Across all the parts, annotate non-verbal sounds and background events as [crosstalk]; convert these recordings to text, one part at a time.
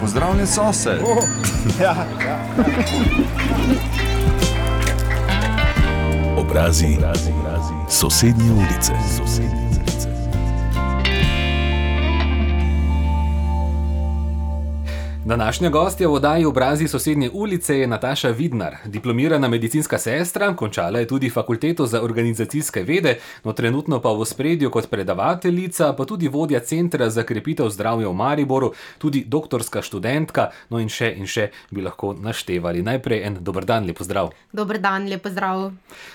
Pozdravljen sosed. Oh, [laughs] ja, ja. Obrazi, obrazi, obrazi. sosednje ulice. Sosednje. Današnja gostja v oddaji obrazi sosednje ulice je Nataša Vidnar, diplomirana medicinska sestra, končala je tudi fakulteto za organizacijske vede, no trenutno pa v spredju kot predavateljica, pa tudi vodja centra za krepitev zdravja v Mariboru, tudi doktorska študentka, no in še in še bi lahko naštevali. Najprej en dober dan, lepo zdrav. Dober dan, lepo zdrav.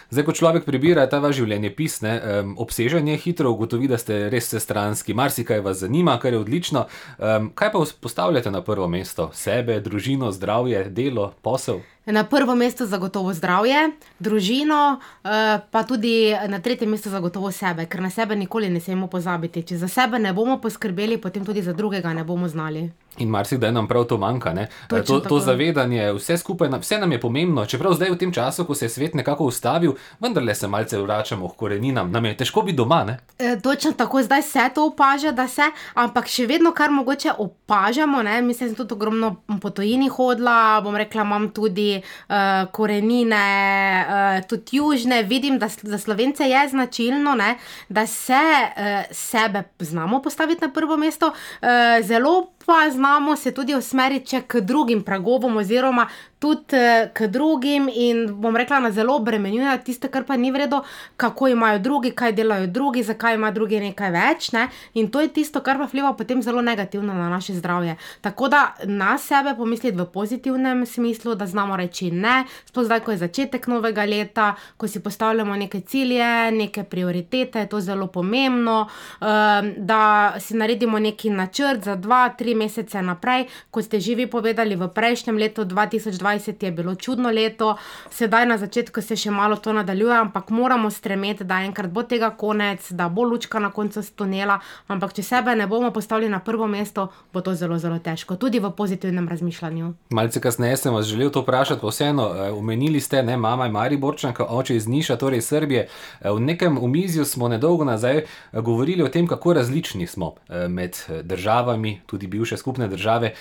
Zdaj, ko človek prebira ta vaš življenje pisne, um, obsežanje hitro ugotovi, da ste res vsestranski, marsikaj vas zanima, kar je odlično. Um, kaj pa postavljate na prvo mesto? Mesto, sebe, družino, zdravje, delo, posel? Na prvo mesto zagotovo zdravje, družino, eh, pa tudi na tretje mesto zagotovo sebe, ker na sebe nikoli ne smemo pozabiti. Če za sebe ne bomo poskrbeli, potem tudi za drugega ne bomo znali. In marsikdaj nam prav to manjka. To, to zavedanje, vse skupaj, vse nam je pomembno. Čeprav zdaj v tem času, ko se je svet nekako ustavil, vendarle se malce vračamo k koreninam. Nam je težko biti doma. E, točno tako, zdaj se to opaža, da se, ampak še vedno, kar mogoče opažamo, ne? mislim, da sem tudi ogromno po tojini hodila, bom rekla, imam tudi uh, korenine, uh, tudi južne. Vidim, da za slovence je značilno, ne? da se uh, sebe znamo postaviti na prvo mesto. Uh, zelo pa znamo se tudi usmeriti k drugim pragovom, oziroma tudi uh, k drugim, in bom rekla, na zelo obremenjuje tiste, kar pa ni vredno, kako imajo drugi, kaj delajo drugi, zakaj ima drugi nekaj več. Ne? In to je tisto, kar pa vpliva potem zelo negativno na naše zdravje. Tako da na sebe pomisliti v pozitivnem smislu, da znamo reči ne, sploh zdaj, ko je začetek novega leta, ko si postavljamo neke cilje, neke prioritete, je to zelo pomembno, um, da si naredimo neki načrt za dva, tri mesece naprej. Kot ste že vi povedali, v prejšnjem letu 2020 je bilo čudno leto, sedaj na začetku se še malo to nadaljuje, ampak moramo stremeti, da enkrat bo tega konec, da bo lučka na koncu tunela. Ampak če sebe ne bomo postavili na prvo mesto, bo to zelo, zelo težko, tudi v pozitivnem razmišljanju. Malce kasneje sem vas želel to vprašati, pa vseeno, eh, omenili ste, ne, mama je Mariborčanka, oče iz Niša, torej Srbije. Eh, v nekem umizju smo nedolgo nazaj eh, govorili o tem, kako različni smo med državami, tudi bivše skupne države.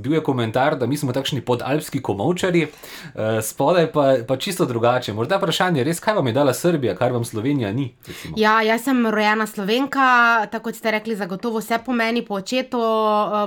Bil je komentar, da mi smo takšni podalpski komovčari, spodaj pa, pa čisto drugače. Morda vprašanje, res kaj vam je dala Srbija, kar vam Slovenija ni? Recimo. Ja, jaz sem rojena slovenka, tako kot ste rekli, zagotovo vse pomeni po očetu,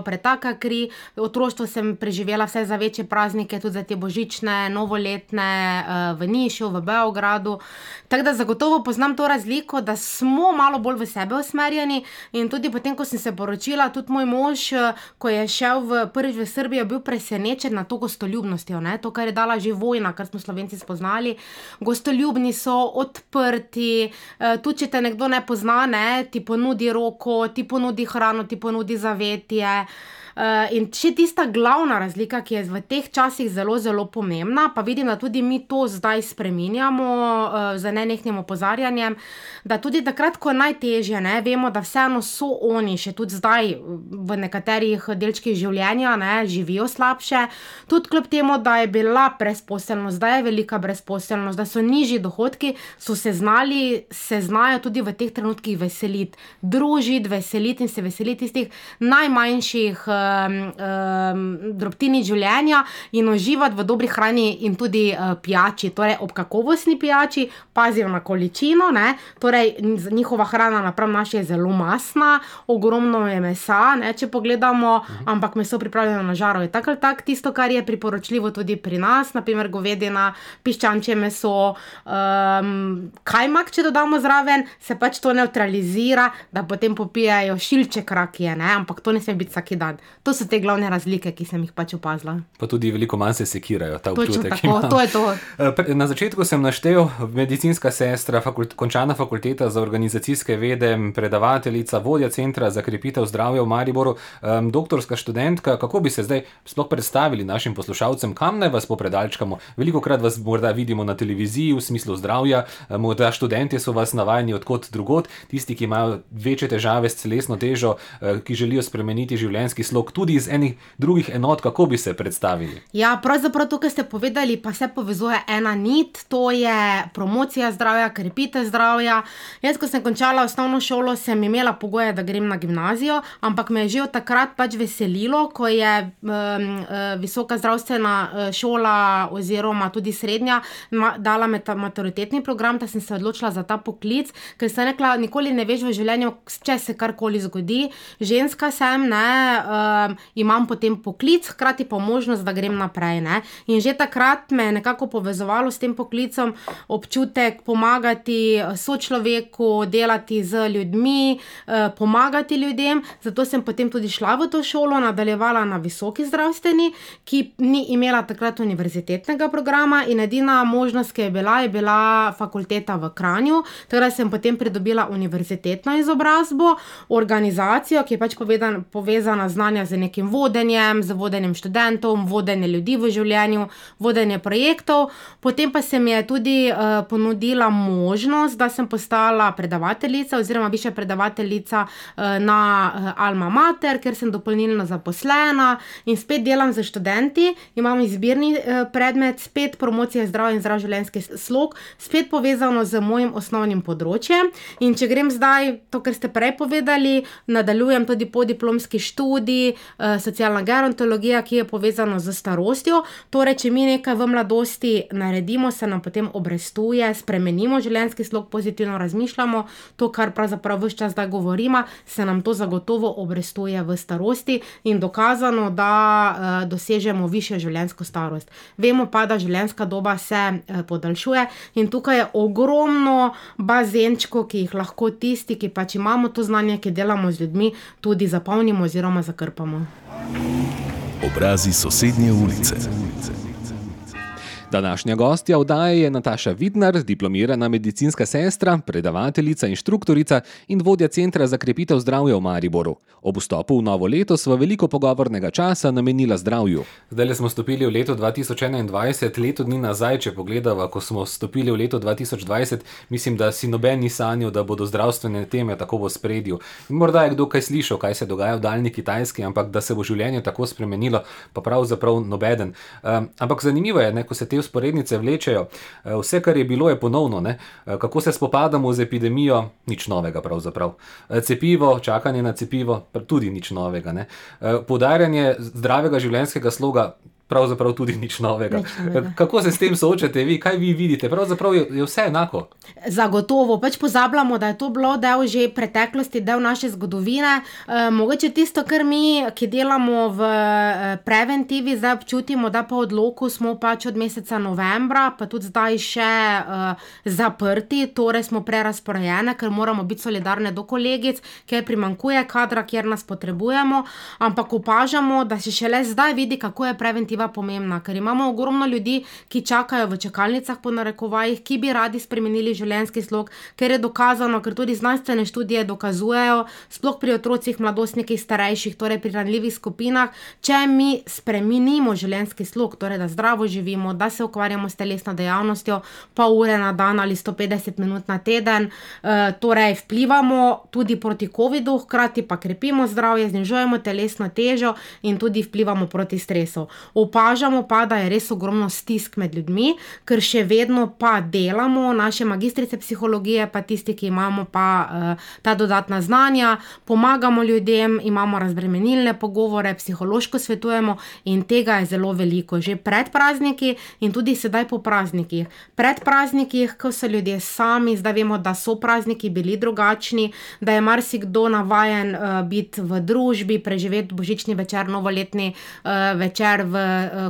pretaka kri. Otroštvo sem preživela vse za večje praznike, tudi za te božične, novoletne uh, v Nišu, v Beogradu. Tako da zagotovo poznam to razliko, da smo malo bolj v sebe usmerjeni. In tudi potem, ko sem se poročila, tudi moj mož, uh, ko je šel v prvič v Srbijo, bil presenečen nad to gostoljubnostjo, ne? to, kar je dala že vojna, kar smo slovenci spoznali. Gostoljubni so odprti, uh, tudi če te nekdo ne pozna, ne? ti ponudi roko, ti ponudi hrano, ti ponudi zavetje. Uh, in še tista glavna razlika, ki je v teh časih zelo, zelo pomembna, pa vidim, da tudi mi to zdaj spremenjamo uh, z nenehnim opozarjanjem, da tudi takrat, ko je najtežje, ne, vemo, da vseeno so oni še tudi zdaj v nekaterih delčkih življenja, ne, živijo slabše, tudi kljub temu, da je bila brezposelnost, da je velika brezposelnost, da so nižji dohodki, so se znali, se znajo tudi v teh trenutkih veseliti, družiti, veseliti in se veseliti tistih najmanjših. Uh, um, um, drobtini življenja in uživati v dobri hrani in tudi uh, pijači. Torej, ob kakovostni pijači pazijo na količino, ne? torej njihova hrana napram naši je zelo masna, ogromno je mesa, ne? če pogledamo, mhm. ampak meso pripravljeno na žaru je tako ali tako tisto, kar je priporočljivo tudi pri nas, naprimer govedina, piščančje meso, um, kajmak, če dodamo zraven, se pač to neutralizira, da potem popijajo šilček rakije, ne? ampak to ne sme biti vsak dan. To so te glavne razlike, ki sem jih pač opazila. Pa tudi veliko manj se sekirajo, ta občutek. Tako, to je to. Eh, na začetku sem naštel medicinska sestra, fakult, končana fakulteta za organizacijske vede, predavateljica, vodja centra za krepitev zdravja v Mariboru, um, doktorska študentka. Kako bi se zdaj sploh predstavili našim poslušalcem, kam naj vas popredalčkamo? Veliko krat vas morda vidimo na televiziji v smislu zdravja, eh, morda študenti so vas navajeni odkot drugot, tisti, ki imajo večje težave s celesno težo, eh, ki želijo spremeniti življenjski slog slog, tudi iz enih drugih enot, kako bi se predstavili? Ja, pravzaprav to, kar ste povedali, pa se povezuje ena nit, to je promocija zdravja, krepitev zdravja. Jaz, ko sem končala osnovno šolo, sem imela pogoje, da grem na gimnazijo, ampak me je že od takrat pač veselilo, ko je um, visoka zdravstvena eh, šola oziroma tudi srednja ma, dala maturitetni program, da sem se odločila za ta poklic, ker sem rekla, nikoli ne veš v življenju, če se karkoli zgodi. Ženska sem, ne, um, imam potem poklic, hkrati pa možnost, da grem naprej. Ne. In že takrat me je nekako povezovalo s tem poklicem občutek pomagati sočloveku, delati z ljudmi, uh, pomagati ljudem. Zato sem potem tudi šla v to šolo, nadaljevala na visoki zdravstveni, ki ni imela takrat univerzitetnega programa in edina možnost, ki je bila, je bila fakulteta v Kranju. Torej sem potem pridobila univerzitetno izobrazbo, organizacijo, ki je pač povedan, povezana znanja z nekim vodenjem, z vodenjem študentov, vodenje ljudi v življenju, vodenje projektov. Potem pa se mi je tudi uh, ponudila možnost, da sem postala predavateljica oziroma više predavateljica uh, na uh, Alma Mater, ker sem dopolnilno zaposlena in spet delam z študenti, imam izbirni uh, predmet, spet promocija zdravja in zdrav življenjski slog, spet povezano z mojim osnovnim področjem. In če grem zdaj, to, kar ste prej povedali, nadaljujem tudi podiplomski študij, uh, socialna gerontologija, ki je povezana z starostjo. Torej, če mi nekaj v mladosti naredimo, se nam potem obrestuje, spremenimo življenjski slog, pozitivno razmišljamo, to, kar pravzaprav vse čas zdaj govorimo, se nam to zagotovo obrestuje v starosti in dokazano, da uh, dosežemo višjo življenjsko starost. Vemo pa, da življenjska doba se uh, podaljšuje in tukaj je ogromno bazenčkov, ki jih lahko tisti, ki pač imamo to znanje, ki delamo z ljudmi, tudi zapolnimo oziroma zakrpamo. Obrazi sosednje ulice. Današnja gostja vdaje je Nataša Vidnar, diplomirana medicinska sestra, predavateljica, inštruktorica in vodja Centra za krepitev zdravja v Mariboru. Ob vstopu v novo leto sva veliko pogovornega časa namenila zdravju. Zdaj smo stopili v leto 2021, leto dni nazaj, če pogledava, ko smo stopili v leto 2020, mislim, da si noben ni sanjal, da bodo zdravstvene teme tako v spredju. Morda je kdo kaj slišal, kaj se dogaja v daljni Kitajski, ampak da se bo življenje tako spremenilo, pa pravzaprav nobeden. Um, ampak zanimivo je, ne, ko se te usporednice vlečejo. Eh, vse, kar je bilo, je ponovno. Ne? Eh, kako se spopadamo z epidemijo, nič novega, pravzaprav. Eh, cepivo, čakanje na cepivo, tudi nič novega. Ne? Podarjanje zdravega življenjskega sloga, pravzaprav tudi nič novega. nič novega. Kako se s tem soočate vi, kaj vi vidite? Pravzaprav je, je vse enako. Zagotovo, pač pozabljamo, da je to bilo del že preteklosti, del naše zgodovine. E, mogoče tisto, kar mi, ki delamo v eh, preventivi, zdaj občutimo, da pa odloku smo pač od meseca novembra, pa tudi zdaj še e, zaprti, torej smo prerasporejene, ker moramo biti solidarne do kolegic, ker primankuje kadra, kjer nas potrebujemo, ampak opažamo, da se šele zdaj vidi, kako je preventiva perspektiva pomembna, ker imamo ogromno ljudi, ki čakajo v čakalnicah, po narekovajih, ki bi radi spremenili življenjski slog, ker je dokazano, ker tudi znanstvene študije dokazujejo, sploh pri otrocih, mladostnikih, starejših, torej pri ranljivih skupinah, če mi spremenimo življenjski slog, torej da zdravo živimo, da se ukvarjamo s telesno dejavnostjo, pa ure na dan ali 150 minut na teden, uh, torej vplivamo tudi proti COVID-u, hkrati pa krepimo zdravje, znižujemo telesno težo in tudi vplivamo proti stresu opažamo pa, da je res ogromno stisk med ljudmi, ker še vedno pa delamo, naše magistrice psihologije, pa tisti, ki imamo pa uh, ta dodatna znanja, pomagamo ljudem, imamo razbremenilne pogovore, psihološko svetujemo in tega je zelo veliko, že pred prazniki in tudi sedaj po praznikih. Pred prazniki, ko so ljudje sami, zdaj vemo, da so prazniki bili drugačni, da je marsikdo navajen uh, biti v družbi, preživeti božični večer, novoletni uh, večer v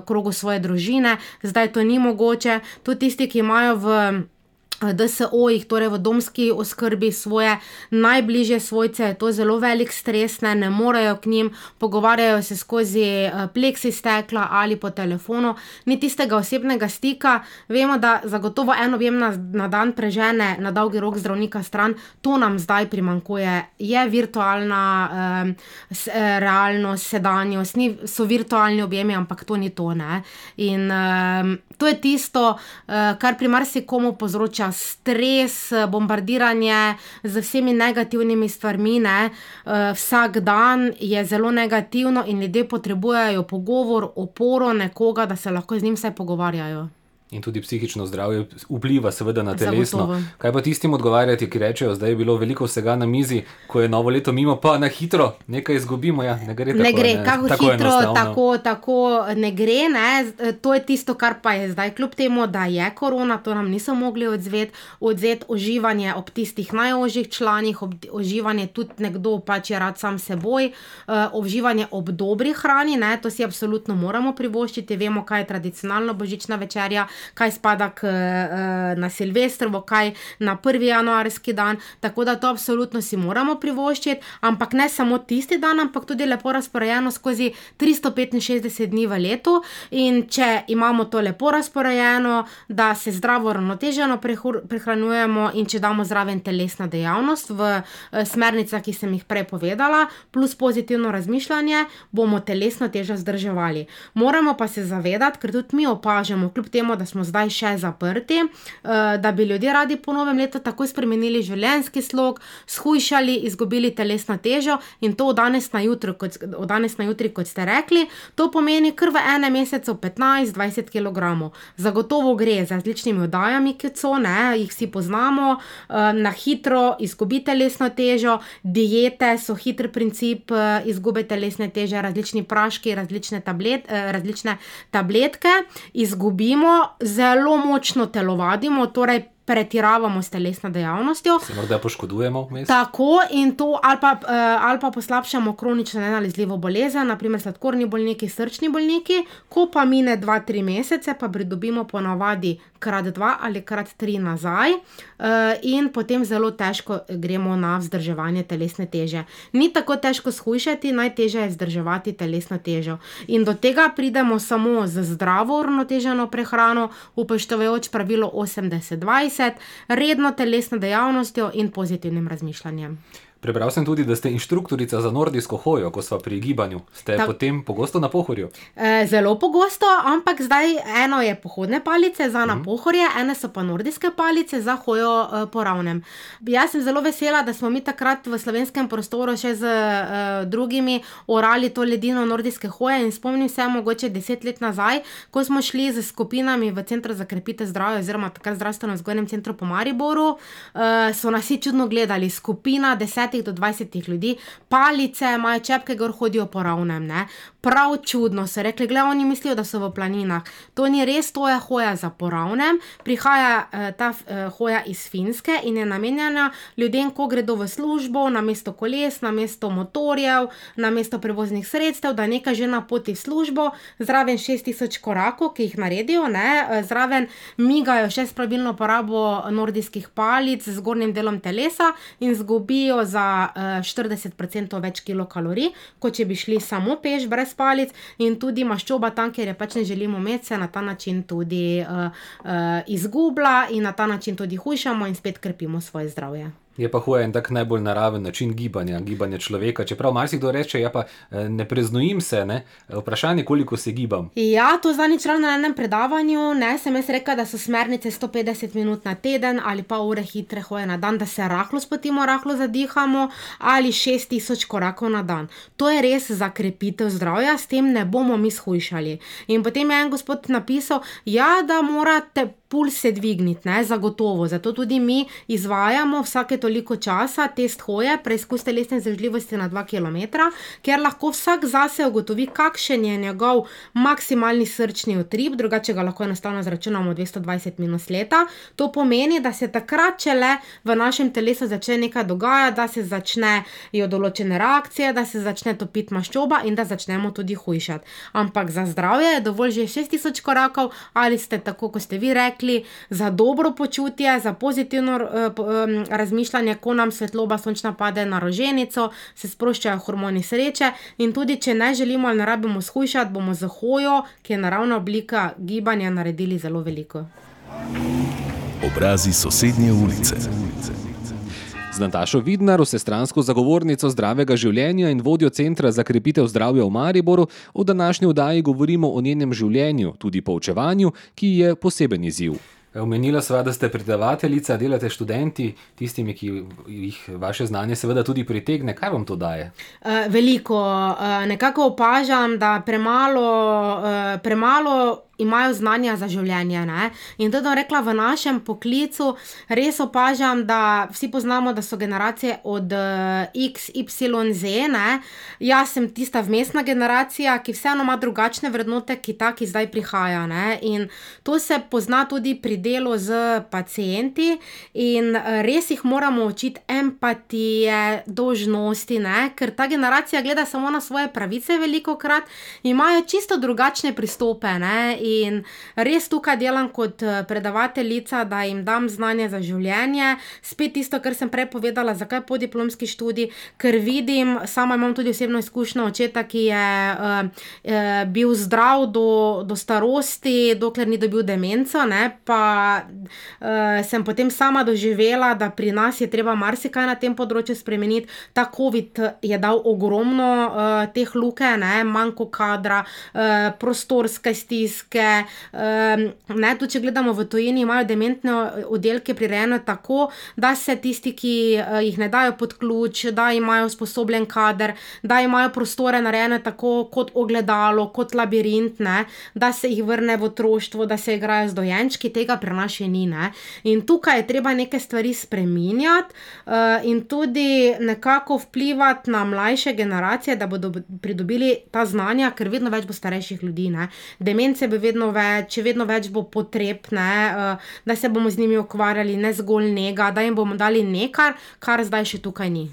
krogu svoje družine, zdaj to ni mogoče. Tudi tisti, ki imajo v DSO-jih, torej v domski oskrbi svoje najbližje svojce, je to zelo velik stres, ne, ne morejo k njim, pogovarjajo se skozi eh, pleksi stekla ali po telefonu, ni tistega osebnega stika. Vemo, da zagotovo eno vem na, na dan prežene na dolgi rok zdravnika stran, to nam zdaj primankuje. Je virtualna eh, eh, realnost, sedanjost, ni, so virtualni objemi, ampak to ni to. Ne. In eh, to je tisto, eh, kar pri marsikomu povzroča stres, bombardiranje z vsemi negativnimi stvarmi, ne, uh, vsak dan je zelo negativno in ljudje potrebujejo pogovor, oporo nekoga, da se lahko z njim vsaj pogovarjajo. In tudi psihično zdravje vpliva, seveda, na telesno. Zagotovo. Kaj pa tistim odgovarjati, ki rečejo, da je bilo veliko vsega na mizi, ko je novo leto mimo, pa na hitro nekaj izgubimo. Ja, ne gre tako. Ne gre, kako tako hitro, enostavno. tako, tako ne gre. Ne. To je tisto, kar pa je zdaj, kljub temu, da je korona, to nam niso mogli odzeti, odzeti uživanje ob tistih najožjih članih, ob, uživanje tudi nekdo pač je rad sam seboj, uh, uživanje ob dobri hrani, ne. to si absolutno moramo privoščiti. Vemo, kaj je tradicionalna božična večerja, kaj spada k, uh, na Silvestrovo, kaj na 1. januarski dan. Tako da to absolutno si moramo privoščiti, ampak ne samo tisti dan, ampak tudi lepo razporejeno skozi 365 dni v letu. In če imamo to lepo razporejeno, da se zdravo, ravnoteženo prehranjujemo, in če damo zraven telesna dejavnost v eh, smernicah, ki sem jih prej povedala, plus pozitivno razmišljanje, bomo telesno težo vzdrževali. Moramo pa se zavedati, ker tudi mi opažamo, kljub temu, da smo zdaj še zaprti, eh, da bi ljudje radi po novem letu takoj spremenili življenjski slog, shujšali, izgubili telesno težo in to od danes na jutro, kot, od danes na jutri, kot ste rekli. To pomeni kar v enem mesecu 15-20 kg. Zagotovo gre z različnimi oddajami, ki so, ne, jih vsi poznamo, eh, na hitro izgubi telesno težo, diete so hiter princip eh, izgube telesne teže, različni praški, različne, tablet, eh, različne tabletke. Izgubimo, zelo močno telovadimo, torej pretiravamo s telesno dejavnostjo. Se morda poškodujemo vmes. Tako in to, ali pa, uh, ali pa poslabšamo kronično nenalezljivo bolezen, naprimer sladkorni bolniki, srčni bolniki, ko pa mine 2-3 mesece, pa pridobimo ponavadi krat 2 ali krat 3 nazaj, uh, in potem zelo težko gremo na vzdrževanje telesne teže. Ni tako težko shujšati, najtežje je vzdrževati telesno težo. In do tega pridemo samo z zdravo, uravnoteženo prehrano, upoštevajoč pravilo 80-20, redno telesno dejavnostjo in pozitivnim razmišljanjem. Prebral sem tudi, da ste inštruktorica za nordijsko hojo, ko smo pri gibanju. Ste Tak. potem pogosto na pohorju. E, zelo pogosto, ampak zdaj eno je pohodne palice za na pohorje, ene so pa nordijske palice za hojo e, po ravnem. Jaz sem zelo vesela, da smo mi takrat v slovenskem prostoru še z e, drugimi orali to ledino nordijske hoje in spomnim se mogoče deset let nazaj, ko smo šli z skupinami v Centru za krepitev zdravja oziroma takrat zdravstveno vzgojnem centru po Mariboru, e, so nas vsi čudno gledali, skupina desetih do dvajsetih ljudi, palice, imajo čepke, gor hodijo po ravnem. Ne? Prav čudno so rekli, gledaj, oni mislijo, da so v planinah. To ni res, to je hoja za poravnem. Prihaja eh, ta eh, hoja iz Finske in je namenjena ljudem, ko gredo v službo, na mesto koles, na mesto motorjev, na mesto prevoznih sredstev, da nekaj že na poti v službo, zraven 6000 korakov, ki jih naredijo, ne, eh, zraven migajo še s pravilno porabo nordijskih palic z zgornjim delom telesa in zgubijo za eh, 40% več kilokalorij, kot če bi šli samo peš brez palic, in tudi maščoba tam, ker je pač ne želimo imeti, se na ta način tudi uh, uh, izgublja in na ta način tudi hujšamo in spet krepimo svoje zdravje. Je pa hoja en tak najbolj naraven način gibanja, gibanja človeka. Čeprav marsikdo reče, ja pa eh, ne preznojim se, ne? vprašanje, koliko se gibam. Ja, to zadnjič ravno na enem predavanju, ne, sem jaz rekla, da so smernice 150 minut na teden ali pa ure hitre hoje na dan, da se rahlo spotimo, rahlo zadihamo ali 6000 korakov na dan. To je res za krepitev zdravja, s tem ne bomo mi shujšali. In potem je en gospod napisal, ja, da morate puls se dvigniti, ne, zagotovo. Zato tudi mi izvajamo vsake toliko časa test hoje, preizkus telesne zdržljivosti na 2 km, ker lahko vsak zase ugotovi, kakšen je njegov maksimalni srčni utrip, drugače ga lahko enostavno zračunamo 220 minus leta. To pomeni, da se takrat šele v našem telesu začne nekaj dogajati, da se začnejo določene reakcije, da se začne topiti maščoba in da začnemo tudi hujšati. Ampak za zdravje je dovolj že 6000 korakov ali ste tako, kot ste vi rekli, za dobro počutje, za pozitivno um, razmišljanje, ko nam svetloba sončna pade na roženico, se sproščajo hormoni sreče in tudi, če ne želimo ali ne rabimo shujšati, bomo za hojo, ki je naravna oblika gibanja, naredili zelo veliko. Obrazi sosednje ulice. Z Natašo Vidnar, vsestransko zagovornico zdravega življenja in vodjo Centra za krepitev zdravja v Mariboru, v današnji oddaji govorimo o njenem življenju, tudi poučevanju, ki je poseben izziv. Omenila sva, da ste predavateljica, delate študenti, tistimi, ki jih vaše znanje seveda tudi pritegne. Kaj vam to daje? Uh, veliko. Uh, nekako opažam, da premalo, uh, premalo imajo znanja za življenje. Ne? In tudi, da rekla v našem poklicu, res opažam, da vsi poznamo, da so generacije od X, Y, Z. Ne? Jaz sem tista vmesna generacija, ki vseeno ima drugačne vrednote, ki ta, ki zdaj prihaja. Ne? In to se pozna tudi pri delu z pacijenti, in res jih moramo učiti empatije, dožnosti, ne? ker ta generacija gleda samo na svoje pravice, veliko krat imajo čisto drugačne pristope. Ne? In res tukaj delam kot eh, predavateljica, da jim dam znanje za življenje. Spet tisto, kar sem prej povedala, zakaj po diplomski študiji, ker vidim, sama imam tudi osebno izkušnjo očeta, ki je uh, bil zdrav do, do starosti, dokler ni dobil demenco. Ne? Pa uh, sem potem sama doživela, da pri nas je treba marsikaj na tem področju spremeniti. Ta COVID je dal ogromno uh, teh luke, manjko kadra, uh, prostorske stiske. Um, ne, tudi, če gledamo v tujini, imajo dementne oddelke prirejene tako, da se tisti, ki uh, jih ne dajo pod ključ, da imajo usposobljen kader, da imajo prostore narejene tako kot ogledalo, kot labirint, ne, da se jih vrne v otroštvo, da se igrajo z dojenčki, tega pri nas še ni. Ne. In tukaj je treba neke stvari spremenjati uh, in tudi nekako vplivati na mlajše generacije, da bodo pridobili ta znanja, ker vedno več bo starejših ljudi. Ne. Demence bi vedno več, vedno več bo potreb, ne, uh, da se bomo z njimi ukvarjali, ne zgolj njega, da jim bomo dali nekaj, kar zdaj še tukaj ni.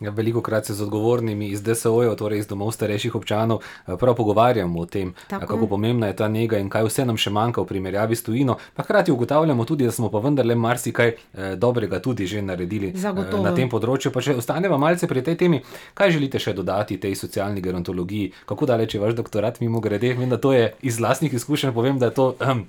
Veliko krat se z odgovornimi iz DSO-jev, torej iz domov starejših občanov, eh, prav pogovarjamo o tem, Tako. kako pomembna je ta njega in kaj vse nam še manjka v primerjavi s tujino. Pa hkrati ugotavljamo tudi, da smo pa vendarle marsikaj eh, dobrega tudi že naredili Zagotovo. na tem področju. Pa če ostaneva malce pri tej temi, kaj želite še dodati tej socialni gerontologiji, kako daleč je vaš doktorat, mimo grede, vem, da to je iz vlastnih izkušenj, povem, da je to. Um,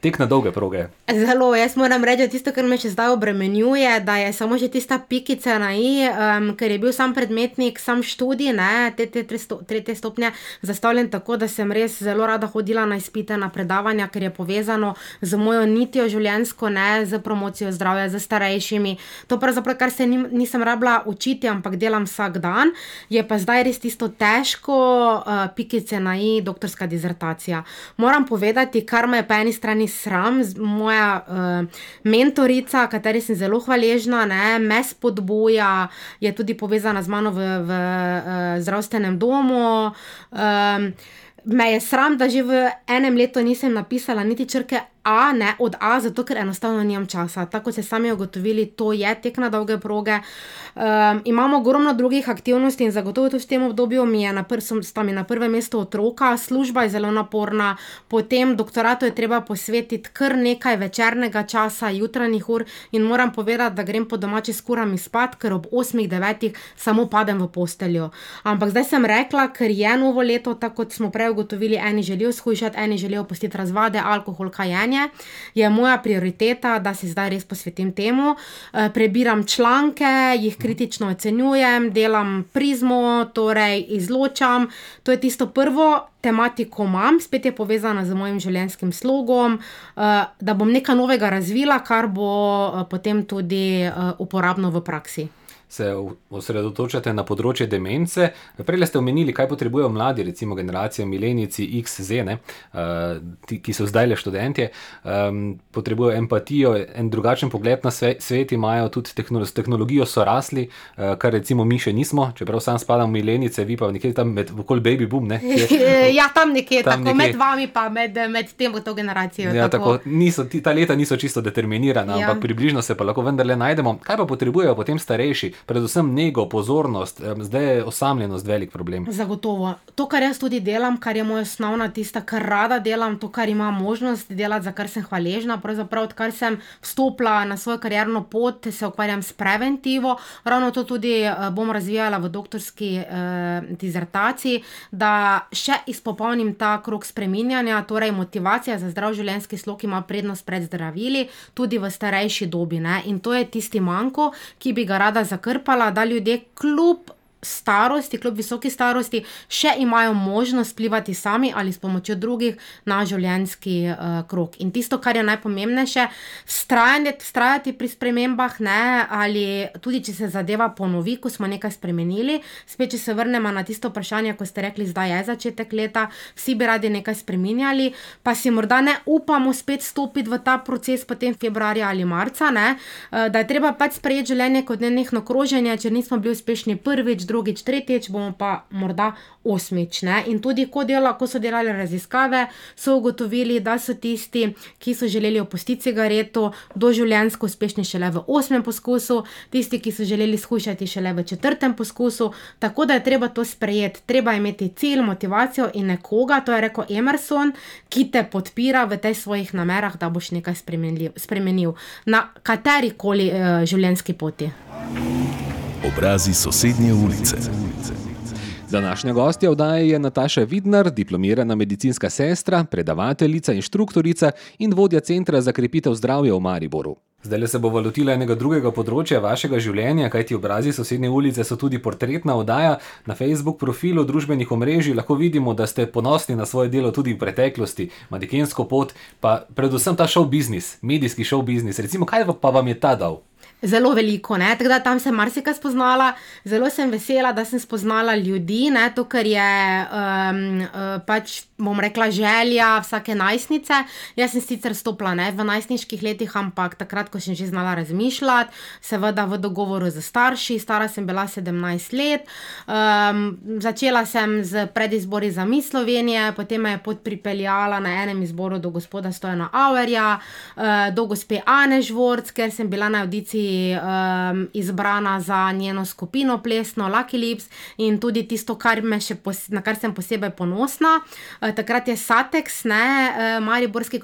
tek na dolge proge. Zelo, jaz moram reči, tisto, kar me še zdaj obremenjuje, da je samo že tista pikica na i, um, ker je bil sam predmetnik, sam študij, ne, te, te, sto, tretje stopnje, zastavljen tako, da sem res zelo rada hodila na izpite, na predavanja, ker je povezano z mojo nitijo življenjsko, ne z promocijo zdravja, z starejšimi. To pravzaprav, kar se nim, nisem rabila učiti, ampak delam vsak dan, je pa zdaj res tisto težko uh, pikice na i, doktorska dizertacija. Moram povedati, kar me je po eni strani sram, moja uh, mentorica, kateri sem zelo hvaležna, ne, me spodbuja, je tudi povezana z mano v, v uh, zdravstvenem domu. Um, me je sram, da že v enem letu nisem napisala niti črke A, ne od A, zato ker enostavno nimam časa. Tako se sami ugotovili, to je tek na dolge proge. Um, imamo ogromno drugih aktivnosti in zagotovo tudi v tem obdobju mi je na, pr mi na prvem mestu otroka, služba je zelo naporna, potem doktoratu je treba posvetiti kar nekaj večernega časa, jutranjih ur in moram povedati, da grem po domači s kurami spat, ker ob 8-9 samo padem v posteljo. Ampak zdaj sem rekla, ker je novo leto, tako kot smo prej ugotovili, eni želijo skušati, eni želijo postiti razvade, alkohol, kajenje življenje, je moja prioriteta, da se zdaj res posvetim temu. Eh, prebiram članke, jih kritično ocenjujem, delam prizmo, torej izločam. To je tisto prvo. Tematiko imam, spet je povezana z mojim življenjskim slogom, eh, da bom nekaj novega razvila, kar bo eh, potem tudi uporabno v praksi se osredotočate na področje demence. Prej ste omenili, kaj potrebujejo mladi, recimo generacija milenici XZ, ne, uh, ti, ki so zdaj le študenti. Um, potrebujejo empatijo, en drugačen pogled na svet, svet imajo tudi tehnolo s tehnologijo, so rasli, uh, kar recimo mi še nismo, čeprav sam spadam v milenice, vi pa nekje tam med okoli baby boom. Ne, [laughs] ja, tam nekje, tam tako nekje. med vami, pa med, med tem, to generacijo. Ja, tako. Tako, niso, ta leta niso čisto determinirana, ja. ampak približno se pa lahko vendarle najdemo. Kaj pa potrebujejo potem starejši? Predvsem nego, pozornost, zdaj je osamljenost velik problem. Zagotovo. To, kar jaz tudi delam, kar je moja osnovna tista, kar rada delam, to, kar imam možnost delati, za kar sem hvaležna. Pravzaprav, odkar sem vstopila na svojo karjerno pot, se ukvarjam s preventivo. Ravno to tudi eh, bom razvijala v doktorski eh, dizertaciji, da še izpopolnim ta krok spreminjanja, torej motivacija za zdrav življenjski slog ima prednost pred zdravili, tudi v starejši dobi. Ne? In to je tisti manjko, ki bi ga rada zakrpala, da ljudje kljub starosti, kljub visoki starosti, še imajo možnost vplivati sami ali s pomočjo drugih na življenjski uh, krok. In tisto, kar je najpomembnejše, vztrajati pri spremembah, ne, ali tudi če se zadeva ponovi, ko smo nekaj spremenili. Spet, če se vrnemo na tisto vprašanje, ko ste rekli, zdaj je začetek leta, vsi bi radi nekaj spremenjali, pa si morda ne upamo spet stopiti v ta proces potem februarja ali marca, ne, uh, da je treba pač sprejeti življenje kot nenehno kroženje, če nismo bili uspešni prvič, drugič, tretjič, bomo pa morda osmič. Ne? In tudi, ko, dela, ko so delali raziskave, so ugotovili, da so tisti, ki so želeli opustiti cigareto, doživljenjsko uspešni šele v osmem poskusu, tisti, ki so želeli skušati šele v četrtem poskusu. Tako da je treba to sprejeti. Treba imeti cilj, motivacijo in nekoga, to je rekel Emerson, ki te podpira v teh svojih namerah, da boš nekaj spremenil na kateri koli uh, življenjski poti. Obrazi sosednje ulice. Današnja gostja vdaje je Nataša Vidnar, diplomirana medicinska sestra, predavateljica, inštruktorica in vodja Centra za krepitev zdravja v Mariboru. Zdaj se bo valutila enega drugega področja vašega življenja, kajti obrazi sosednje ulice so tudi portretna oddaja. Na Facebook profilu družbenih omrežij lahko vidimo, da ste ponosni na svoje delo tudi v preteklosti, manekensko pot, pa predvsem ta šov biznis, medijski šov biznis. Recimo, kaj pa vam je ta dal? Zelo veliko, ne? tako da tam sem marsikaj spoznala, zelo sem vesela, da sem spoznala ljudi, ne? to, kar je um, pač, bom rekla, želja vsake najstnice. Jaz sem sicer stopila ne, v najstniških letih, ampak takrat, ko sem že znala razmišljati, seveda v dogovoru z starši, stara sem bila 17 let. Um, začela sem z predizbori za mi Slovenije, potem me je pot pripeljala na enem izboru do gospoda Stojana Auerja, uh, do gospe Ane Žvorc, ker sem bila na audiciji um, izbrana za njeno skupino plesno, Lucky Lips in tudi tisto, kar pos, na kar sem posebej ponosna. Uh, takrat je Satex, ne, uh, Mariborski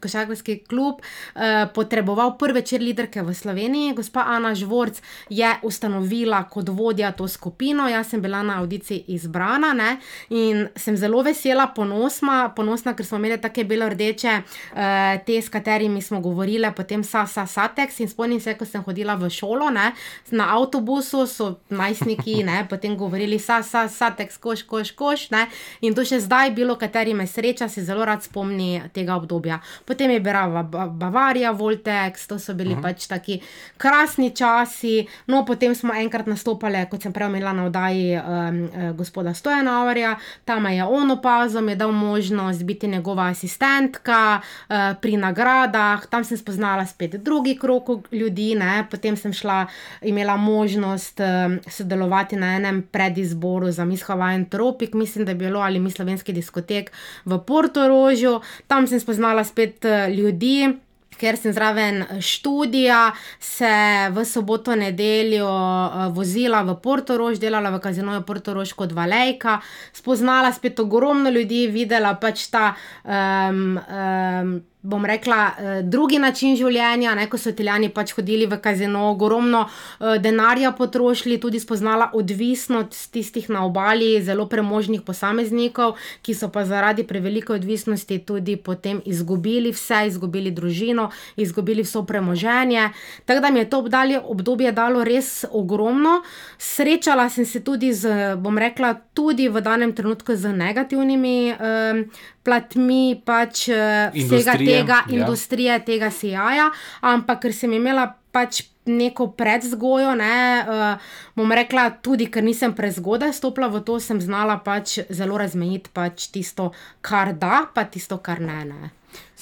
košarkarski klub, uh, potreboval prve črliderke v Sloveniji. Gospa Ana Žvorc je ustanovila kot vodja to skupino, jaz sem bila na audiciji izbrana ne, in sem zelo vesela, ponosna, ponosna ker smo imeli take belo-rdeče, uh, te, s katerimi smo govorili, potem sa, sa, Satex in spomnim se, ko sem hodila v šolo, ne, na avtobusu so najstniki, ne, potem govorili, sa, sa, sa, tek, koš, koš, koš. Ne, in to še zdaj, bilo kateri me sreča, se zelo rad spomni tega obdobja. Potem je bila Bavarija, Voltex, to so bili uh -huh. pač taki krasni časi. No, potem smo enkrat nastopali, kot sem prej omenila na oddaji um, gospoda Stojanovarja, tam je on opazil, mi je dal možnost biti njegova asistentka uh, pri nagradah, tam sem spoznala spet drugi krok ljudi. Ne, potem sem šla, imela možnost uh, sodelovati na enem predizboru za Miss Hawaii Tropik, mislim, da je bilo ali mi slovenski diskotek v Portorožju. Tam sem spoznala spet uh, ljudi. Ker sem zraven študija, se v soboto, nedeljo uh, vozila v Portorož, delala v kazinoju Portorož kot valejka, spoznala spet ogromno ljudi, videla pač ta. Um, um, bom rekla, eh, drugi način življenja, ne, ko so italijani pač hodili v kazino, ogromno eh, denarja potrošili, tudi spoznala odvisnost tistih na obali, zelo premožnih posameznikov, ki so pa zaradi prevelike odvisnosti tudi potem izgubili vse, izgubili družino, izgubili vso premoženje. Tako da mi je to obdalje, obdobje dalo res ogromno. Srečala sem se tudi z, bom rekla, tudi v danem trenutku z negativnimi. Um, platmi pač uh, vsega tega, ja. industrije, tega sijaja, ampak ker sem imela pač neko predzgojo, ne, uh, bom rekla, tudi ker nisem prezgodaj stopila v to, sem znala pač zelo razmejiti pač tisto, kar da, pa tisto, kar ne. ne.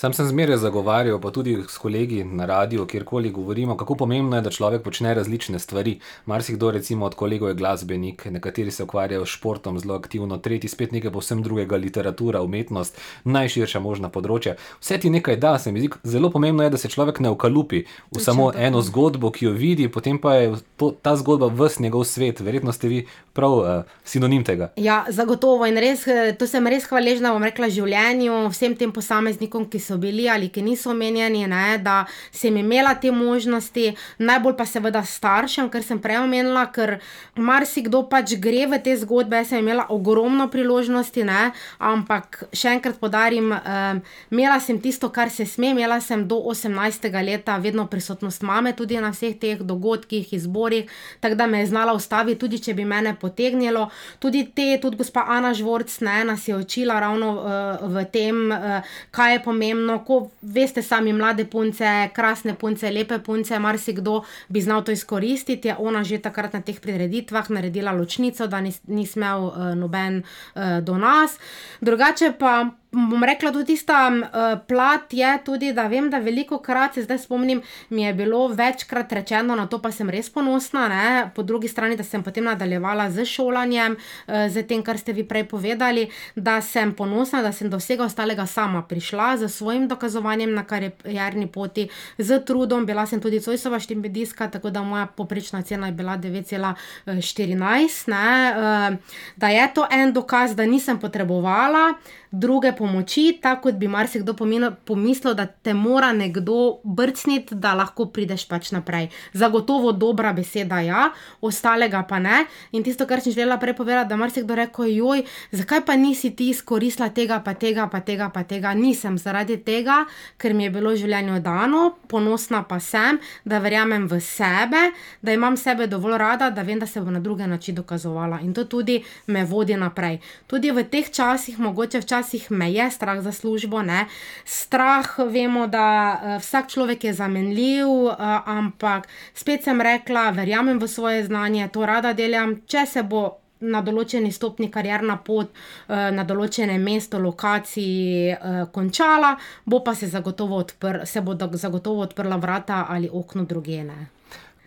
Sam sem zmeraj zagovarjal, pa tudi s kolegi na radiju, kjerkoli govorimo, kako pomembno je, da človek počne različne stvari. Marsikdo, recimo od kolegov, je glasbenik, nekateri se ukvarjajo s športom zelo aktivno, tretji spet nekaj povsem drugega, literatura, umetnost, najširša možna področja. Vse ti nekaj da, se mi zdi, zelo pomembno je, da se človek ne ukalupi v samo eno zgodbo, ki jo vidi, potem pa je to, ta zgodba vs njegov svet. Verjetno ste vi prav uh, sinonim tega. Ja, zagotovo in res, eh, to sem res hvaležna, bom rekla, življenju, vsem tem posameznikom, ki so so bili ali ki niso omenjeni, ne, da sem imela te možnosti, najbolj pa seveda staršem, ker sem prej omenila, ker marsikdo pač gre v te zgodbe. Jaz sem imela ogromno priložnosti, ne, ampak še enkrat podarim, um, imela sem tisto, kar se sme, imela sem do 18. leta vedno prisotnost mame, tudi na vseh teh dogodkih, izborih, tako da me je znala ustaviti, tudi če bi mene potegnilo. Tudi te, tudi gospa Ana Žvorc, ne, nas je učila ravno uh, v tem, uh, kaj je pomembno. Ko veste, sami mlade punce, krasne punce, lepe punce, marsikdo bi znal to izkoristiti. Je ona že takrat na teh prireditvah naredila ločnico, da ni, ni smel uh, noben uh, do nas. Drugače pa bom rekla, tudi tista uh, plat je tudi, da vem, da veliko krat se zdaj spomnim, mi je bilo večkrat rečeno, na to pa sem res ponosna, ne? po drugi strani, da sem potem nadaljevala z šolanjem, uh, z tem, kar ste vi prej povedali, da sem ponosna, da sem do vsega ostalega sama prišla z svojim dokazovanjem na karjerni poti, z trudom, bila sem tudi Cojsova štimbedijska, tako da moja poprečna cena je bila 9,14, uh, da je to en dokaz, da nisem potrebovala druge pomoči, tako kot bi marsikdo pomislil, da te mora nekdo brcniti, da lahko prideš pač naprej. Zagotovo dobra beseda, ja, ostalega pa ne. In tisto, kar sem želela prepovedati, da marsikdo reko, joj, zakaj pa nisi ti izkoristila tega, pa tega, pa tega, pa tega. Nisem zaradi tega, ker mi je bilo življenje dano, ponosna pa sem, da verjamem v sebe, da imam sebe dovolj rada, da vem, da se bo na druge načine dokazovala. In to tudi me vodi naprej. Tudi v teh časih, mogoče včasih včasih me je strah za službo. Ne? Strah, vemo, da uh, vsak človek je zamenljiv, uh, ampak spet sem rekla, verjamem v svoje znanje, to rada delam. Če se bo na določeni stopni karjerna pot, uh, na določene mesto, lokaciji končala, bo pa se zagotovo, odpr se bo zagotovo odprla vrata ali okno drugene.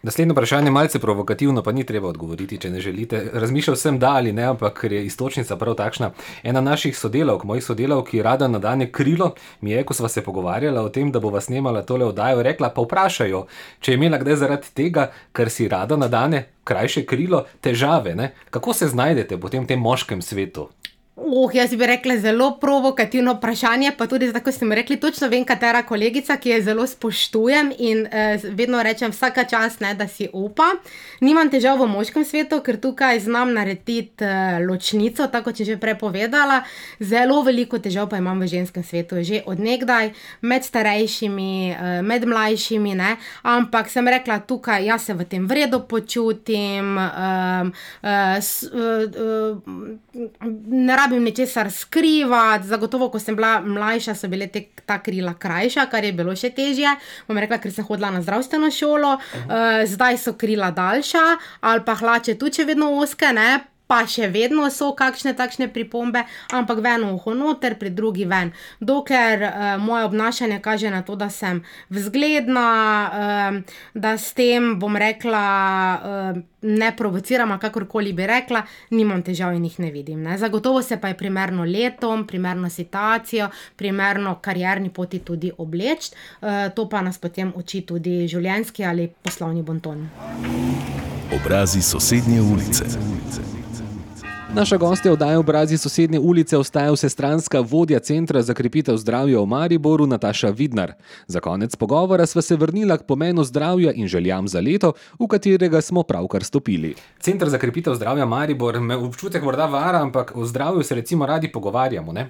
Naslednje vprašanje je malce provokativno, pa ni treba odgovoriti, če ne želite. Razmišljal sem, da ali ne, ampak ker je istočnica prav takšna. Ena naših sodelavk, mojih sodelavk, ki rada nadane krilo, mi je, ko sva se pogovarjala o tem, da bova snemala tole oddajo, rekla: pa vprašajo, če je imela kdaj zaradi tega, ker si rada nadane krajše krilo, težave. Ne? Kako se znajdete potem v tem moškem svetu? Uh, jaz bi rekla zelo provokativno vprašanje, pa tudi tako ste mi rekli, točno vem, katera kolegica, ki jo zelo spoštujem in eh, vedno rečem, vsaka čas ne, da si upa. Nimam težav v moškem svetu, ker tukaj znam narediti eh, ločnico, tako kot sem že prej povedala. Zelo veliko težav pa imam v ženskem svetu, že odnegdaj, med starejšimi, eh, med mlajšimi, ne. ampak sem rekla, tukaj jaz se v tem vredu počutim. Eh, eh, s, eh, eh, rabim ničesar skrivati, zagotovo, ko sem bila mlajša, so bile te, ta krila krajša, kar je bilo še težje. Bom rekla, ker sem hodila na zdravstveno šolo, uh, zdaj so krila daljša, ali pa hlače tudi če vedno oske, ne pa še vedno so kakšne takšne pripombe, ampak v eno uho noter, pri drugi ven. Dokler uh, moje obnašanje kaže na to, da sem vzgledna, uh, da s tem bom rekla, uh, ne provociram, kakorkoli bi rekla, nimam težav in jih ne vidim. Ne. Zagotovo se pa je primerno letom, primerno situacijo, primerno karjerni poti tudi obleč, uh, to pa nas potem uči tudi življenjski ali poslovni bonton. Obrazi sosednje ulice. Naša gostja oddaje obrazi sosednje ulice ostaja vsestranska vodja Centra za krepitev zdravja v Mariboru Nataša Vidnar. Za konec pogovora sva se vrnila k pomenu zdravja in željam za leto, v katerega smo pravkar stopili. Centr za krepitev zdravja Maribor me občutek morda vara, ampak o zdravju se recimo radi pogovarjamo. Ne?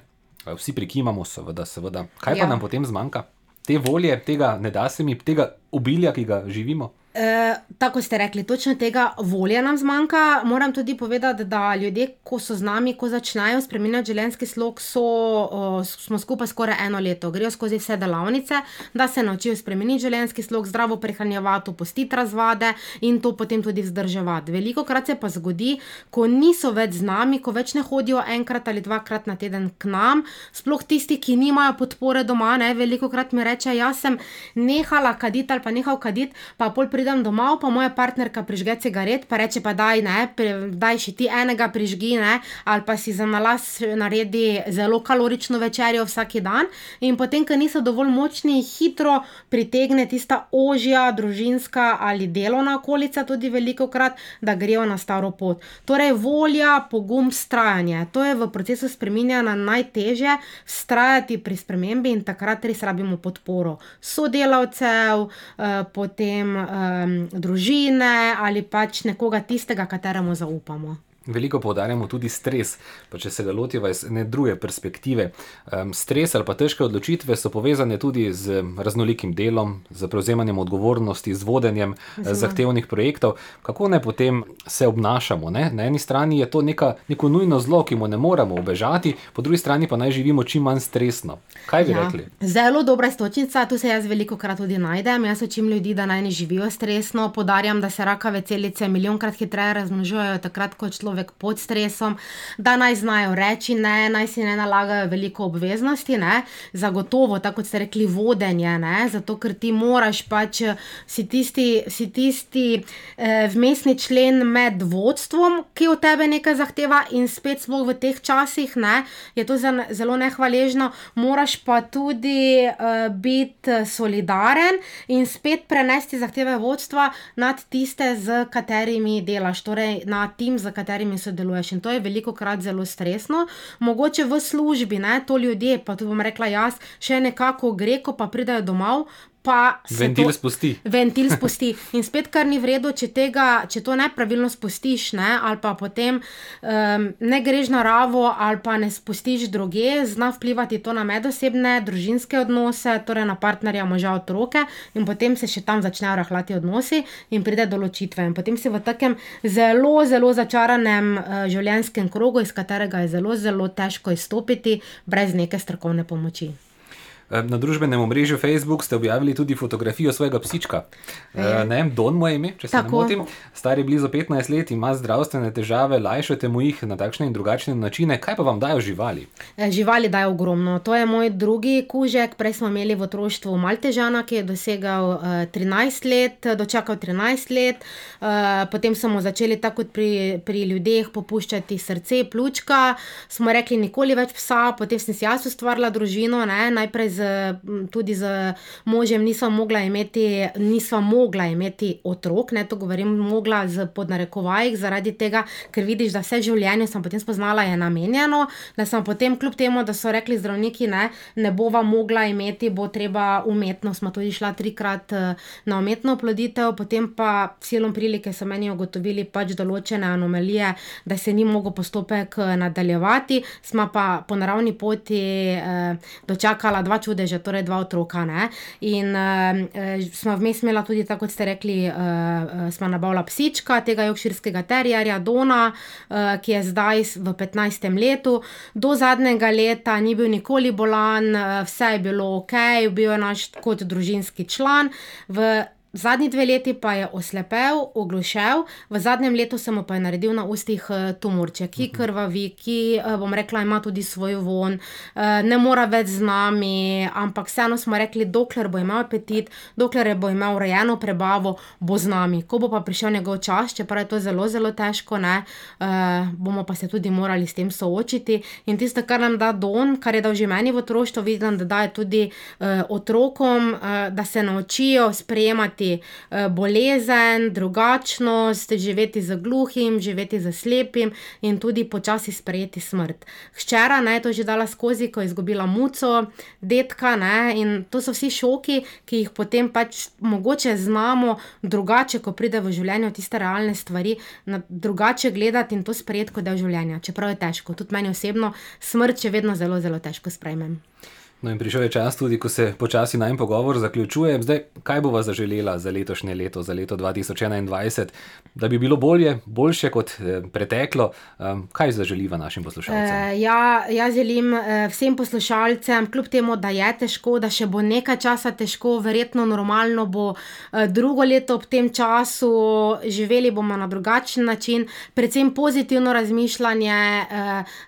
Vsi prikimamo, seveda, seveda. Kaj pa ja. nam potem zmanjka? Te volje, tega ne da se mi, tega obilja, ki ga živimo. E, tako ste rekli, točno tega volje nam zmanjka. Moram tudi povedati, da ljudje, ko so z nami, ko začnejo spremenjati življenjski slog, so, o, smo skupaj skoraj eno leto. Grejo skozi vse delavnice, da se naučijo spremeniti življenjski slog, zdravo prehranjevati, opustiti razvade in to potem tudi vzdrževati. Veliko krat se pa zgodi, ko niso več z nami, ko več ne hodijo enkrat ali dvakrat na teden k nam, sploh tisti, ki nimajo podpore doma. Ne, veliko krat mi reče, jaz sem nehala kaditi ali pa nehal kaditi, pa pol pridem pridem domov, pa moja partnerka prižge cigaret, pa reče: pa daj, ne, daj še ti enega prižgi, ne, ali pa si za nalas naredi zelo kalorično večerjo vsak dan. In potem, ker niso dovolj močni, hitro pritegne tista ožja, družinska ali delovna okolica, tudi veliko krat, da grejo na staro pot. Torej, volja, pogum, strajanje. To je v procesu spreminjanja najtežje, vztrajati pri spremembi in takrat res rabimo podporo sodelavcev, eh, potem eh, družine ali pač nekoga tistega, kateremu zaupamo. Veliko poudarjamo tudi stres, pa če se ga lotiva iz ene druge perspektive. Um, stres ali pa težke odločitve so povezane tudi z raznolikim delom, z prevzemanjem odgovornosti, z vodenjem eh, zahtevnih projektov. Kako naj potem se obnašamo? Ne? Na eni strani je to neka, neko nujno zlo, ki mu ne moremo obežati, po drugi strani pa naj živimo čim manj stresno. Kaj bi ja. rekli? Zelo dobra istočnica, tu se jaz veliko krat tudi najdem. Jaz učim ljudi, da naj ne živijo stresno. Podarjam, da se rakave celice milijonkrat hitreje razmnožujejo takrat, ko je človek pod stresom, da naj znajo reči ne, naj si ne nalagajo veliko obveznosti. Ne. Zagotovo, tako kot ste rekli, vodenje, ne, zato ker ti moraš pač si tisti, si tisti eh, vmesni člen med vodstvom, ki od tebe nekaj zahteva, in spet smo v teh časih, ne, je to zelo nehvaležno, moraš pa tudi uh, biti solidaren in spet prenesti zahteve vodstva nad tiste, z katerimi delaš, torej na tim, z katerimi sodeluješ. In to je veliko krat zelo stresno. Mogoče v službi, ne, to ljudje, pa tu bom rekla jaz, še nekako gre, ko pa pridejo domov. Pa se Ventil to- spusti. Ventil [laughs] spusti. In spet, kar ni v redu, če, tega, če to nepravilno spustiš, ne, ali pa potem um, ne greš na ravo, ali pa ne spustiš druge, zna vplivati to na medosebne, družinske odnose, torej na partnerja, moža, otroke, in potem se še tam začnejo rahlati odnosi in pride do ločitve. In potem si v takem zelo, zelo začaranem uh, življenjskem krogu, iz katerega je zelo, zelo težko izstopiti brez neke strokovne pomoči. Na družbenem omrežju Facebook ste objavili tudi fotografijo svojega psička. Ja. Ne, Don mu je ime, če se ne Tako. motim. Star je blizu 15 let, ima zdravstvene težave, lajšate mu jih na takšne in drugačne načine. Kaj pa vam dajo živali? Eh, Živali dajo ogromno. To je moj drugi kužek. Prej smo imeli v otroštvu Maltežana, ki je dosegal uh, 13 let, dočakal 13 let. Uh, potem smo začeli tako kot pri, pri ljudeh popuščati srce, pljučka. Smo rekli, nikoli več psa, potem sem si jaz ustvarila družino, ne? najprej z, tudi z možem nisva mogla imeti, nisva mogla imeti otrok, ne to govorim, mogla z podnarekovajih, zaradi tega, ker vidiš, da vse življenje sem potem spoznala je namenjeno, da sem potem kljub temu, da so rekli zdravniki, ne, ne bova mogla imeti, bo treba umetno, smo tudi šla trikrat eh, na umetno oploditev, potem pa silom prilike so meni ugotovili pač določene anomalije, da se ni mogel postopek eh, nadaljevati, smo pa po naravni poti eh, dočakala dva čudeža, torej dva otroka. Ne? In eh, eh, smo vmes imela tudi, tako kot ste rekli, eh, eh, smo nabavila psička, tega jokširskega terjarja, Dona, eh, ki je zdaj v 15. letu. Do zadnjega leta ni bil nikoli bolan, eh, vse je bilo ok, bil je naš kot družinski član. V Zadnji dve leti pa je oslepel, oglušel, v zadnjem letu se mu pa je naredil na ustih eh, tumorček, ki krvavi, ki, eh, bom rekla, ima tudi svoj von, eh, ne mora več z nami, ampak vseeno smo rekli, dokler bo imel apetit, dokler bo imel urejeno prebavo, bo z nami. Ko bo pa prišel njegov čas, čeprav je to zelo, zelo težko, ne, bomo pa se tudi morali s tem soočiti. In tisto, kar nam da Don, kar je dal že meni v otroštvu, vidim, da daje tudi otrokom, da se naučijo sprejemati eh, bolezen, drugačnost, živeti z gluhim, živeti z slepim in tudi počasi sprejeti smrt. Hčera ne, je to že dala skozi, ko je izgubila muco, detka ne, in to so vsi šoki, ki jih potem pač mogoče znamo drugače, ko pride v življenje tiste realne stvari, na drugače gledati in to sprejeti kot del življenja. Čeprav je težko, tudi meni osebno smrt še vedno zelo, zelo težko sprejmem. No in prišel je čas tudi, ko se počasi najmanj pogovor zaključuje. Zdaj, kaj bova zaželela za letošnje leto, za leto 2021, da bi bilo bolje, boljše kot eh, preteklo? Um, kaj zaželiva našim poslušalcem? Eh, ja, jaz želim eh, vsem poslušalcem, kljub temu, da je težko, da še bo nekaj časa težko, verjetno normalno bo drugo leto ob tem času, živeli bomo na drugačen način, predvsem pozitivno razmišljanje,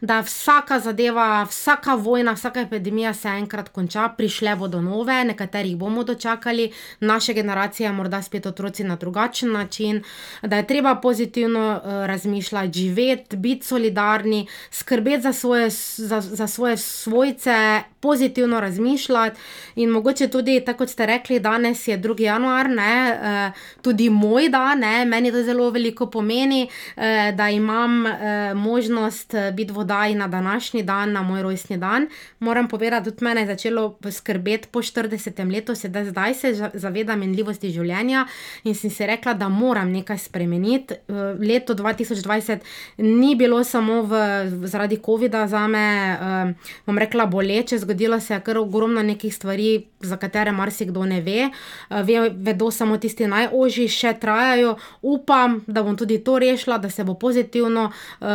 da vsaka zadeva, vsaka vojna, vsaka epidemija se enkrat konča, prišle bodo nove, nekaterih bomo dočakali, naše generacije, morda spet otroci na drugačen način, da je treba pozitivno uh, razmišljati, živeti, biti solidarni, skrbeti za svoje, za, za svoje svojce, pozitivno razmišljati in mogoče tudi, tako kot ste rekli, danes je 2. januar, ne, uh, tudi moj dan, ne, meni to zelo veliko pomeni, uh, da imam uh, možnost biti vodaji na današnji dan, na moj rojstni dan. Moram povedati, tudi mene je začelo skrbeti po 40 letu, sedaj zdaj se zavedam minljivosti življenja in sem si rekla, da moram nekaj spremeniti. Leto 2020 ni bilo samo v, zaradi COVID-a za me, bom rekla, boleče, zgodilo se je kar ogromno nekih stvari, za katere marsikdo ne ve. ve vedo samo tisti najožji, še trajajo. Upam, da bom tudi to rešila, da se bo pozitivno uh,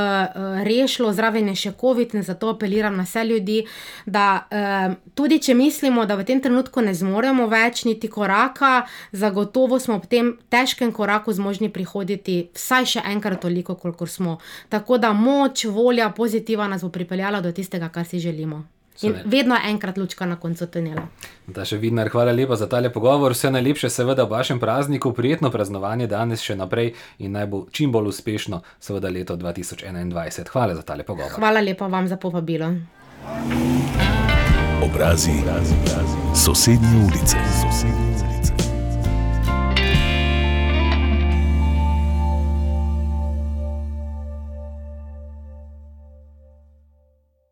rešilo, zraven je še COVID in zato apeliram na vse ljudi, da uh, tudi če mislimo, da v tem trenutku ne zmoremo več niti koraka, zagotovo smo v tem težkem koraku zmožni prihoditi vsaj še enkrat toliko, kolikor smo. Tako da moč, volja, pozitiva nas bo pripeljala do tistega, kar si želimo. In vedno je enkrat lučka na koncu tunela. Da še vidno, hvala lepa za tale pogovor. Vse najlepše, seveda, v vašem prazniku, prijetno praznovanje danes še naprej in naj bo čim bolj uspešno, seveda, leto 2021. Hvala za tale pogovor. Hvala lepa vam za povabilo. Obrazi, obrazi, obrazi. sosednje ulice. Sosednje.